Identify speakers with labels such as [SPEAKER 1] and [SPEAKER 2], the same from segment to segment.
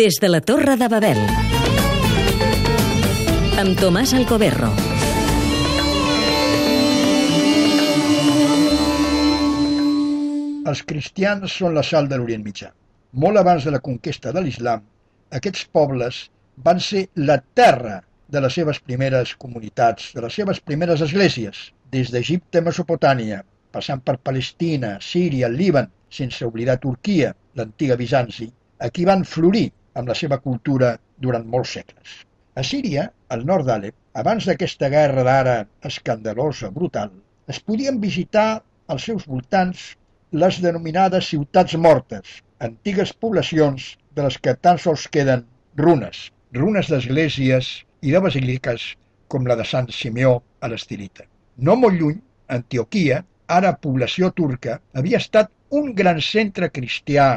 [SPEAKER 1] Des de la Torre de Babel. Amb Tomàs Alcoberro.
[SPEAKER 2] Els cristians són la sal de l'Orient Mitjà. Molt abans de la conquesta de l'islam, aquests pobles van ser la terra de les seves primeres comunitats, de les seves primeres esglésies, des d'Egipte a Mesopotàmia, passant per Palestina, Síria, Líban, sense oblidar Turquia, l'antiga Bizanci, aquí van florir amb la seva cultura durant molts segles. A Síria, al nord d'Àlep, abans d'aquesta guerra d'ara escandalosa, brutal, es podien visitar als seus voltants les denominades ciutats mortes, antigues poblacions de les que tan sols queden runes, runes d'esglésies i de basíliques com la de Sant Simeó a l'Estilita. No molt lluny, Antioquia, ara població turca, havia estat un gran centre cristià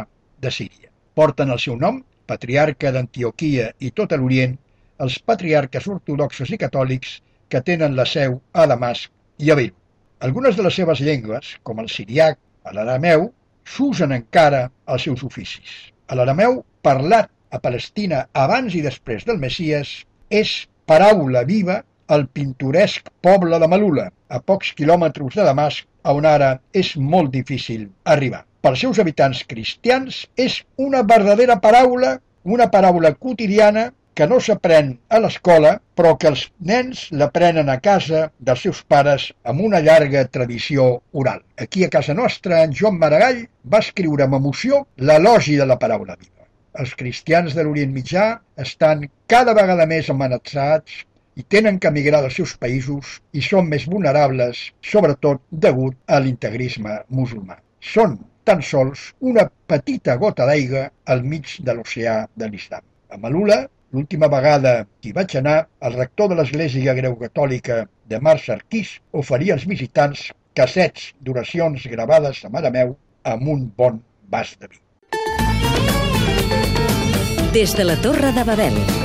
[SPEAKER 2] de Síria. Porten el seu nom, patriarca d'Antioquia i tot l'Orient, els patriarques ortodoxos i catòlics que tenen la seu a Damasc i a Beirut. Algunes de les seves llengües, com el siriac, l'arameu, s'usen encara als seus oficis. L'arameu, parlat a Palestina abans i després del Messies, és paraula viva al pintoresc poble de Malula, a pocs quilòmetres de Damasc, on ara és molt difícil arribar. Pels seus habitants cristians és una verdadera paraula, una paraula quotidiana que no s'aprèn a l'escola, però que els nens l'aprenen a casa dels seus pares amb una llarga tradició oral. Aquí a casa nostra, en Joan Maragall va escriure amb emoció l'elogi de la paraula viva. Els cristians de l'Orient Mitjà estan cada vegada més amenaçats i tenen que emigrar dels seus països i són més vulnerables, sobretot degut a l'integrisme musulmà. Són tan sols una petita gota d'aigua al mig de l'oceà de l'Islam. A Malula, L'última vegada que hi vaig anar, el rector de l'Església Greugcatòlica de Mar Sarquís oferia als visitants cassets d'oracions gravades a Marameu amb un bon vas de vi.
[SPEAKER 1] Des de la Torre de Babel.